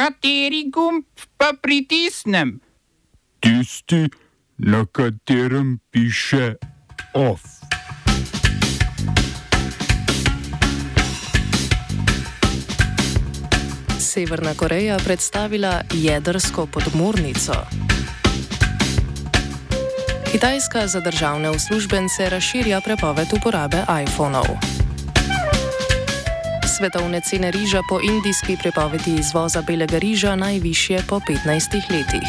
Kateri gumb pa pritisnem? Tisti, na katerem piše OF. Severna Koreja predstavila jedrsko podmornico. Kitajska za državne uslužbence razširja prepoved uporabe iPhonov. Svetovne cene riža po indijski prepovedi izvoza belega riža najvišje po 15 letih.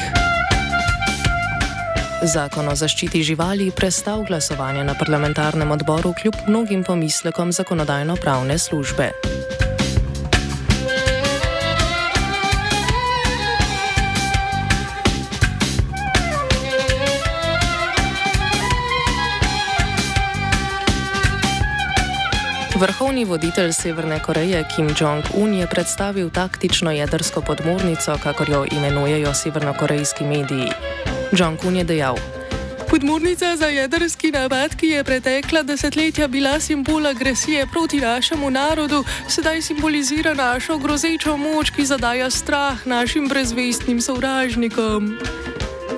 Zakon o zaščiti živali prestal glasovanje na parlamentarnem odboru kljub mnogim pomislekom zakonodajno-pravne službe. Vrhovni voditelj Severne Koreje Kim Jong-un je predstavil taktično jedrsko podmornico, kakor jo imenujejo severnokorejski mediji. Jong-un je dejal: Podmornica za jedrski napad, ki je pretekla desetletja bila simbol agresije proti našemu narodu, sedaj simbolizira našo grozečo moč, ki zadaja strah našim brezvestnim sovražnikom.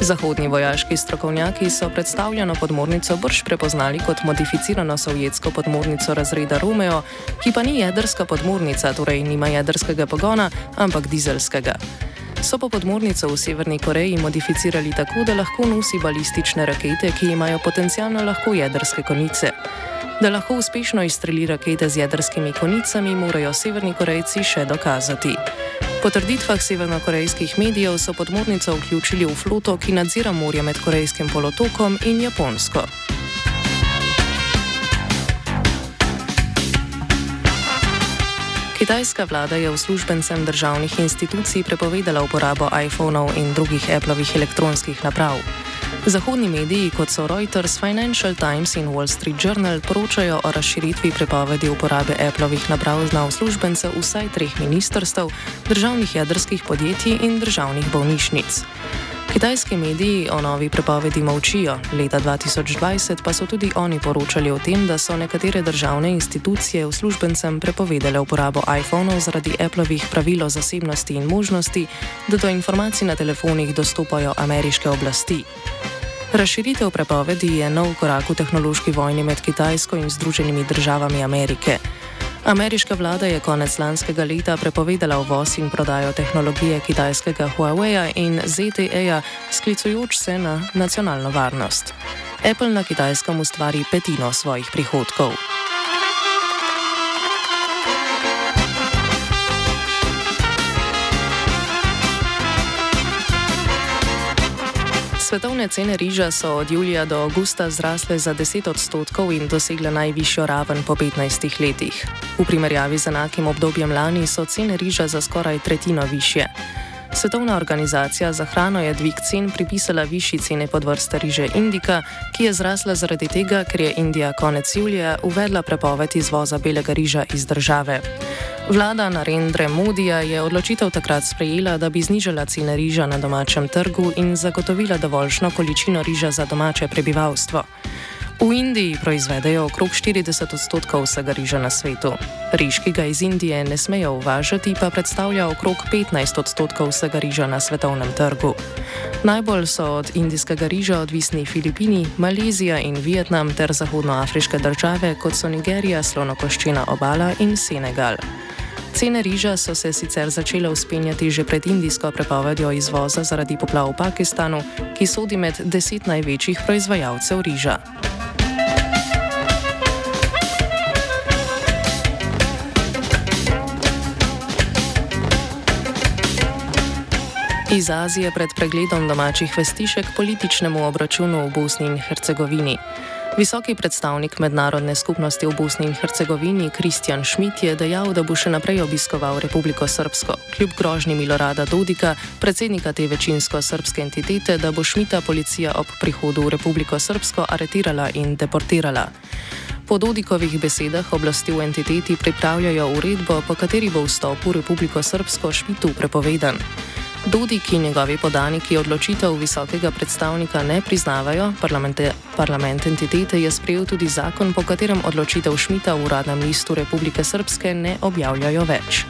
Zahodni vojaški strokovnjaki so predstavljeno podmornico brž prepoznali kot modificirano sovjetsko podmornico razreda Romeo, ki pa ni jedrska podmornica, torej nima jedrskega pogona, ampak dizelskega. So pa podmornico v Severni Koreji modificirali tako, da lahko nosi balistične rakete, ki imajo potencialno lahko jedrske konice. Da lahko uspešno izstreli rakete z jedrskimi konicami, morajo Severni Korejci še dokazati. Po trditvah severnokorejskih medijev so podmornico vključili v floto, ki nadzira morje med Korejskim polotokom in Japonsko. Kitajska vlada je uslužbencem državnih institucij prepovedala uporabo iPhonov in drugih Appleovih elektronskih naprav. Zahodni mediji, kot so Reuters, Financial Times in Wall Street Journal, poročajo o razširitvi prepovedi uporabe Appleovih naprav na uslužbence vsaj treh ministrstv, državnih jedrskih podjetij in državnih bolnišnic. Kitajski mediji o novi prepovedi molčijo, leta 2020 pa so tudi oni poročali o tem, da so nekatere državne institucije uslužbencem prepovedale uporabo iPhonov zaradi Appleovih pravil o zasebnosti in možnosti, da do informacij na telefonih dostopajo ameriške oblasti. Razširitev prepovedi je nov korak v tehnološki vojni med Kitajsko in Združenimi državami Amerike. Ameriška vlada je konec lanskega leta prepovedala uvoz in prodajo tehnologije kitajskega Huawei in ZTE-ja, sklicujoč se na nacionalno varnost. Apple na kitajskem ustvari petino svojih prihodkov. Svetovne cene riža so od julija do avgusta zrasle za 10 odstotkov in dosegle najvišjo raven po 15 letih. V primerjavi z enakim obdobjem lani so cene riža za skoraj tretjino više. Svetovna organizacija za hrano je dvig cen pripisala višji cene podvrste riže Indika, ki je zrasla zaradi tega, ker je Indija konec julija uvedla prepoved izvoza belega riža iz države. Vlada Narendra Modija je odločitev takrat sprejela, da bi znižala cene riža na domačem trgu in zagotovila dovoljšno količino riža za domače prebivalstvo. V Indiji proizvedejo okrog 40 odstotkov vsega riža na svetu. Riž, ki ga iz Indije ne smejo uvažati, pa predstavlja okrog 15 odstotkov vsega riža na svetovnem trgu. Najbolj so od indijskega riža odvisni Filipini, Malezija in Vietnam ter zahodnoafriške države, kot so Nigerija, Slonokoščina obala in Senegal. Cene riža so se sicer začele uspenjati že pred indijsko prepovedjo izvoza zaradi poplav v Pakistanu, ki sodi med deset največjih proizvajalcev riža. Iz Azije pred pregledom domačih vestišek političnemu obračunu v Bosni in Hercegovini. Visoki predstavnik mednarodne skupnosti v Bosni in Hercegovini Kristjan Šmit je dejal, da bo še naprej obiskoval Republiko Srpsko, kljub grožnji Milorada Dodika, predsednika te večinsko srpske entitete, da bo Šmita policija ob prihodu v Republiko Srpsko aretirala in deportirala. Po Dodikovih besedah oblasti v entiteti pripravljajo uredbo, po kateri bo vstop v Republiko Srpsko Šmitu prepovedan. Dodik in njegovi podaniki odločitev visokega predstavnika ne priznavajo, parlament entitete je sprejel tudi zakon, po katerem odločitev Šmita v uradnem listu Republike Srpske ne objavljajo več.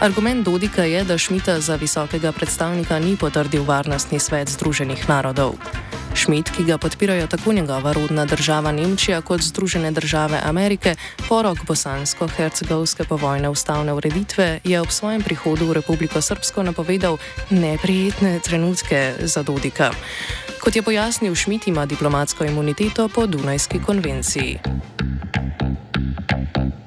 Argument Dodika je, da Šmita za visokega predstavnika ni potrdil Varnostni svet Združenih narodov. Šmit, ki ga podpirajo tako njegova rodna država Nemčija kot Združene države Amerike, porok bosansko-hercegovske povojne ustavne ureditve, je ob svojem prihodu v Republiko Srpsko napovedal neprijetne trenutke za Dodika. Kot je pojasnil, Šmit ima diplomatsko imuniteto po Dunajski konvenciji.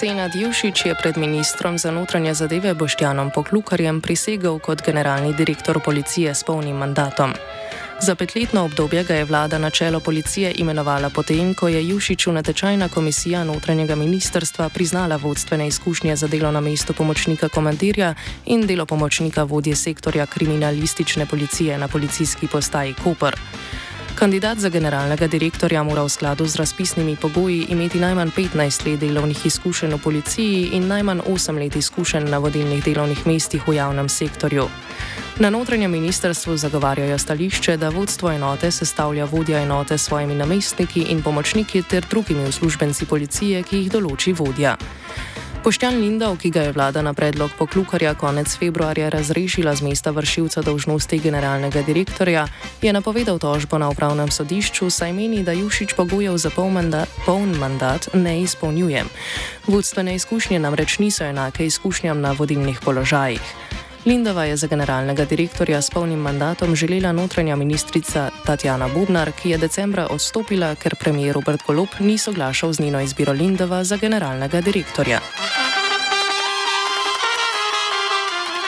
Senad Jušič je pred ministrom za notranje zadeve Boštjanom Poklukarjem prisegel kot generalni direktor policije s polnim mandatom. Za petletno obdobje ga je vlada na čelo policije imenovala potem, ko je Jušiču natečajna komisija notranjega ministrstva priznala vodstvene izkušnje za delo na mestu pomočnika komandirja in delo pomočnika vodje sektorja kriminalistične policije na policijski postaji Koper. Kandidat za generalnega direktorja mora v skladu z razpisnimi pogoji imeti najmanj 15 let delovnih izkušenj v policiji in najmanj 8 let izkušenj na vodilnih delovnih mestih v javnem sektorju. Na notranjem ministrstvu zagovarjajo stališče, da vodstvo enote sestavlja vodja enote s svojimi namestniki in pomočniki ter drugimi uslužbenci policije, ki jih določi vodja. Poštjan Lindov, ki ga je vlada na predlog poklukarja konec februarja razrešila z mesta vršilca dolžnosti generalnega direktorja, je napovedal tožbo na upravnem sodišču, saj meni, da Jušič pogojev za poln mandat, poln mandat ne izpolnjuje. Vodstvene izkušnje namreč niso enake izkušnjam na vodilnih položajih. Lindova je za generalnega direktorja s polnim mandatom želela notranja ministrica Tatjana Bubnar, ki je decembra odstopila, ker premijer Robert Golob ni soglašal z njeno izbiro Lindova za generalnega direktorja.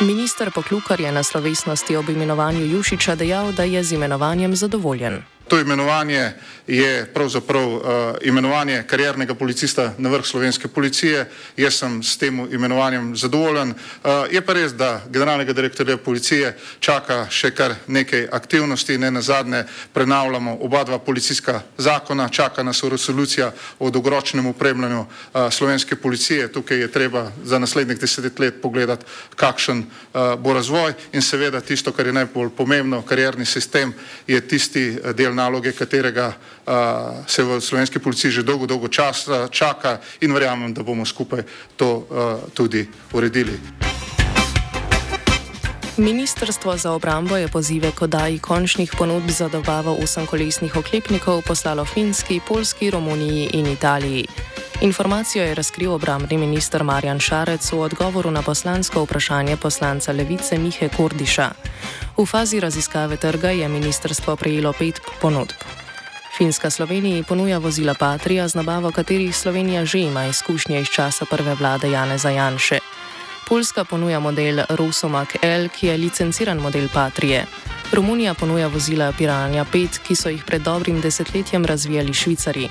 Minister Poklukar je na slovesnosti ob imenovanju Jušiča dejal, da je z imenovanjem zadovoljen. To imenovanje je pravzaprav uh, imenovanje kariernega policista na vrh slovenske policije. Jaz sem s tem imenovanjem zadovoljen. Uh, je pa res, da generalnega direktorja policije čaka še kar nekaj aktivnosti. Ne na zadnje prenavljamo oba dva policijska zakona, čaka nas resolucija o dolgoročnem upremljanju uh, slovenske policije. Tukaj je treba za naslednjih deset let pogledati, kakšen uh, bo razvoj in seveda tisto, kar je najbolj pomembno, karierni sistem je tisti del naloge, katerega uh, se v slovenski policiji že dolgo, dolgo časa čaka in verjamem, da bomo skupaj to uh, tudi uredili. Ministrstvo za obrambo je pozive k oddaji končnih ponudb za dobavo osemkolesnih oklepnikov poslalo Finski, Polski, Romuniji in Italiji. Informacijo je razkril obrambni minister Marjan Šarec v odgovoru na poslansko vprašanje poslanca Levice Mihe Kordiša. V fazi raziskave trga je ministrstvo prejelo pet ponudb. Finska Sloveniji ponuja vozila Patria, z nabavo katerih Slovenija že ima izkušnje iz časa prve vlade Janeza Janše. Poljska ponuja model Rosomak L, ki je licenciran model Patrije. Romunija ponuja vozila Piranja 5, ki so jih pred dobrim desetletjem razvijali Švicari.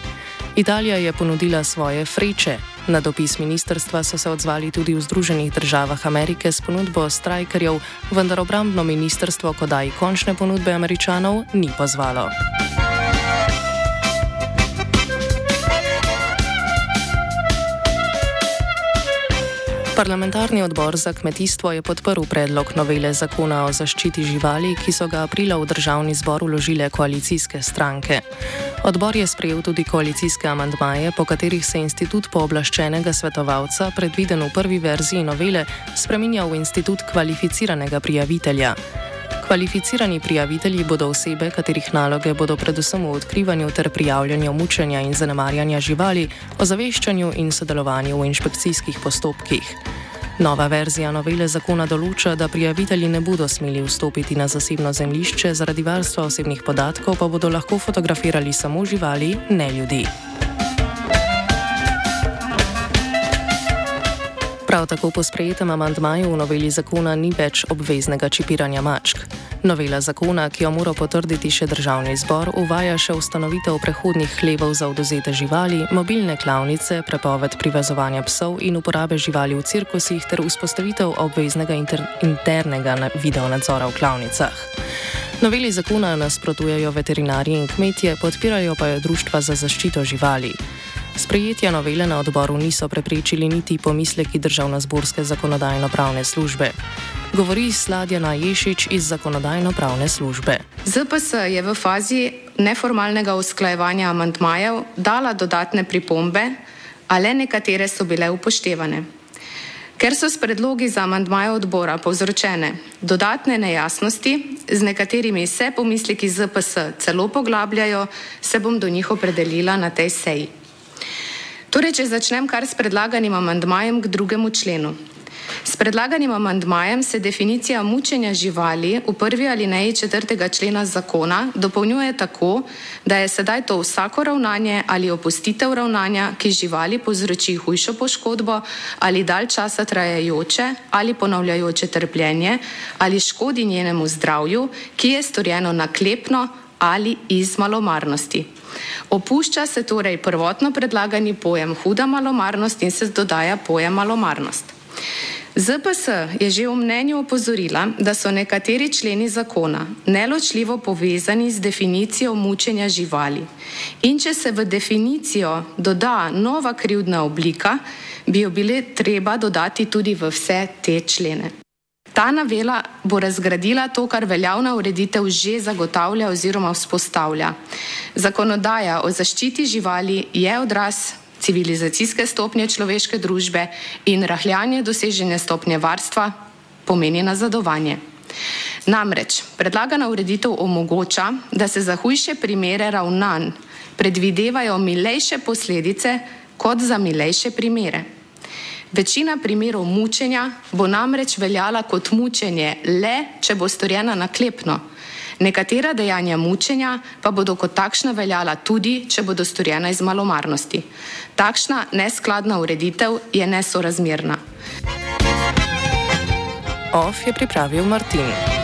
Italija je ponudila svoje freče. Na dopis ministrstva so se odzvali tudi v Združenih državah Amerike s ponudbo strajkerjev, vendar obrambno ministrstvo, ko daj končne ponudbe američanov, ni pozvalo. Parlamentarni odbor za kmetijstvo je podprl predlog novele zakona o zaščiti živali, ki so ga aprila v državni zbor uložile koalicijske stranke. Odbor je sprejel tudi koalicijske amantmaje, po katerih se institut pooblaščenega svetovalca, predviden v prvi verziji novele, spreminja v institut kvalificiranega prijavitelja. Kvalificirani prijavitelji bodo osebe, katerih naloge bodo predvsem v odkrivanju ter prijavljanju mučenja in zanemarjanja živali, ozaveščanju in sodelovanju v inšpekcijskih postopkih. Nova verzija novele zakona določa, da prijavitelji ne bodo smeli vstopiti na zasebno zemljišče, zaradi varstva osebnih podatkov pa bodo lahko fotografirali samo živali, ne ljudi. Prav tako po sprejetem amantmaju v noveli zakona ni več obveznega čipiranja mačk. Novela zakona, ki jo mora potrditi še državni zbor, uvaja še ustanovitev prehodnih hlevov za oduzete živali, mobilne klavnice, prepoved privezovanja psov in uporabe živali v cirkusih ter vzpostavitev obveznega inter internega videonadzora v klavnicah. Noveli zakona nasprotujejo veterinarji in kmetje, podpirajo pa jo društva za zaščito živali. Sprejetja novele na odboru niso preprečili niti pomisleki državno-zborske zakonodajno-pravne službe. Govori Sladjana Ješič iz zakonodajno-pravne službe. ZPS je v fazi neformalnega usklajevanja amantmajev dala dodatne pripombe, a le nekatere so bile upoštevane. Ker so s predlogi za amantmaje odbora povzročene dodatne nejasnosti, z nekaterimi se pomisleki ZPS celo poglabljajo, se bom do njih opredelila na tej seji. Torej, če začnem kar s predlaganim amandmajem k drugemu členu. S predlaganim amandmajem se definicija mučenja živali v prvi alineji četrtega člena zakona dopolnjuje tako, da je sedaj to vsako ravnanje ali opustitev ravnanja, ki živali povzroči hujšo poškodbo ali dalj časa trajajoče ali ponavljajoče trpljenje ali škodi njenemu zdravju, ki je storjeno naklepno ali iz malomarnosti. Opušča se torej prvotno predlagani pojem huda malomarnost in se dodaja pojem malomarnost. ZPS je že v mnenju opozorila, da so nekateri členi zakona neločljivo povezani z definicijo mučenja živali. In če se v definicijo doda nova krivdna oblika, bi jo bile treba dodati tudi v vse te člene. Ta novela bo razgradila to, kar veljavna ureditev že zagotavlja oziroma vzpostavlja. Zakonodaja o zaščiti živali je odraz civilizacijske stopnje človeške družbe in rahljanje dosežene stopnje varstva pomeni nazadovanje. Namreč predlagana ureditev omogoča, da se za hujše primere ravnanj predvidevajo milejše posledice kot za milejše primere. Večina primerov mučenja bo namreč veljala kot mučenje le, če bo storjena naklepno. Nekatera dejanja mučenja pa bodo kot takšna veljala tudi, če bodo storjena iz malomarnosti. Takšna neskladna ureditev je nesorazmerna. OF je pripravil Martin.